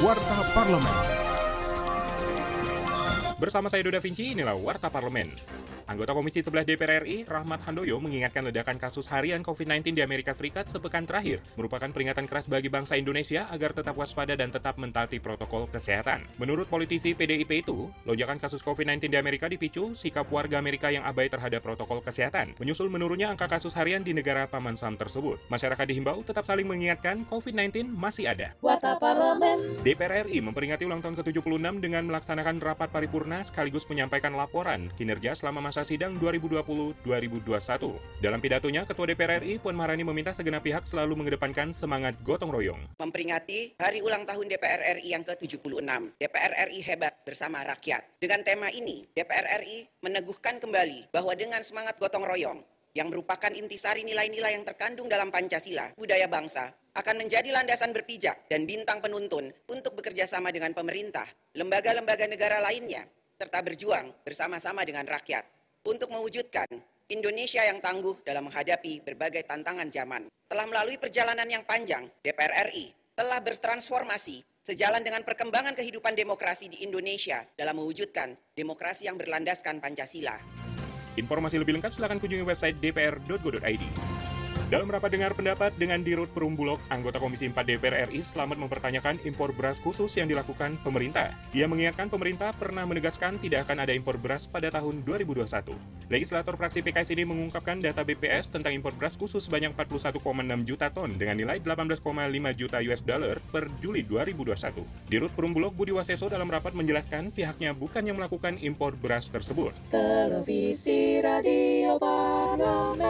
Warta Parlemen. Bersama saya Doda Vinci, inilah Warta Parlemen. Anggota Komisi 11 DPR RI, Rahmat Handoyo, mengingatkan ledakan kasus harian COVID-19 di Amerika Serikat sepekan terakhir merupakan peringatan keras bagi bangsa Indonesia agar tetap waspada dan tetap mentaati protokol kesehatan. Menurut politisi PDIP itu, lonjakan kasus COVID-19 di Amerika dipicu sikap warga Amerika yang abai terhadap protokol kesehatan, menyusul menurunnya angka kasus harian di negara Paman Sam tersebut. Masyarakat dihimbau tetap saling mengingatkan COVID-19 masih ada. Parlemen. DPR RI memperingati ulang tahun ke-76 dengan melaksanakan rapat paripurna sekaligus menyampaikan laporan kinerja selama masa sidang 2020-2021. Dalam pidatonya, Ketua DPR RI Puan Maharani meminta segenap pihak selalu mengedepankan semangat gotong royong. memperingati hari ulang tahun DPR RI yang ke-76. DPR RI hebat bersama rakyat. Dengan tema ini, DPR RI meneguhkan kembali bahwa dengan semangat gotong royong yang merupakan intisari nilai-nilai yang terkandung dalam Pancasila, budaya bangsa, akan menjadi landasan berpijak dan bintang penuntun untuk bekerja sama dengan pemerintah, lembaga-lembaga negara lainnya, serta berjuang bersama-sama dengan rakyat untuk mewujudkan Indonesia yang tangguh dalam menghadapi berbagai tantangan zaman. Telah melalui perjalanan yang panjang, DPR RI telah bertransformasi sejalan dengan perkembangan kehidupan demokrasi di Indonesia dalam mewujudkan demokrasi yang berlandaskan Pancasila. Informasi lebih lengkap silakan kunjungi website dpr.go.id. Dalam rapat dengar pendapat dengan Dirut Perumbulok, anggota Komisi 4 DPR RI selamat mempertanyakan impor beras khusus yang dilakukan pemerintah. Ia mengingatkan pemerintah pernah menegaskan tidak akan ada impor beras pada tahun 2021. Legislator fraksi PKS ini mengungkapkan data BPS tentang impor beras khusus sebanyak 41,6 juta ton dengan nilai 18,5 juta US dollar per Juli 2021. Dirut Perumbulok Budi Waseso dalam rapat menjelaskan pihaknya bukan yang melakukan impor beras tersebut. Televisi Radio Parlemen.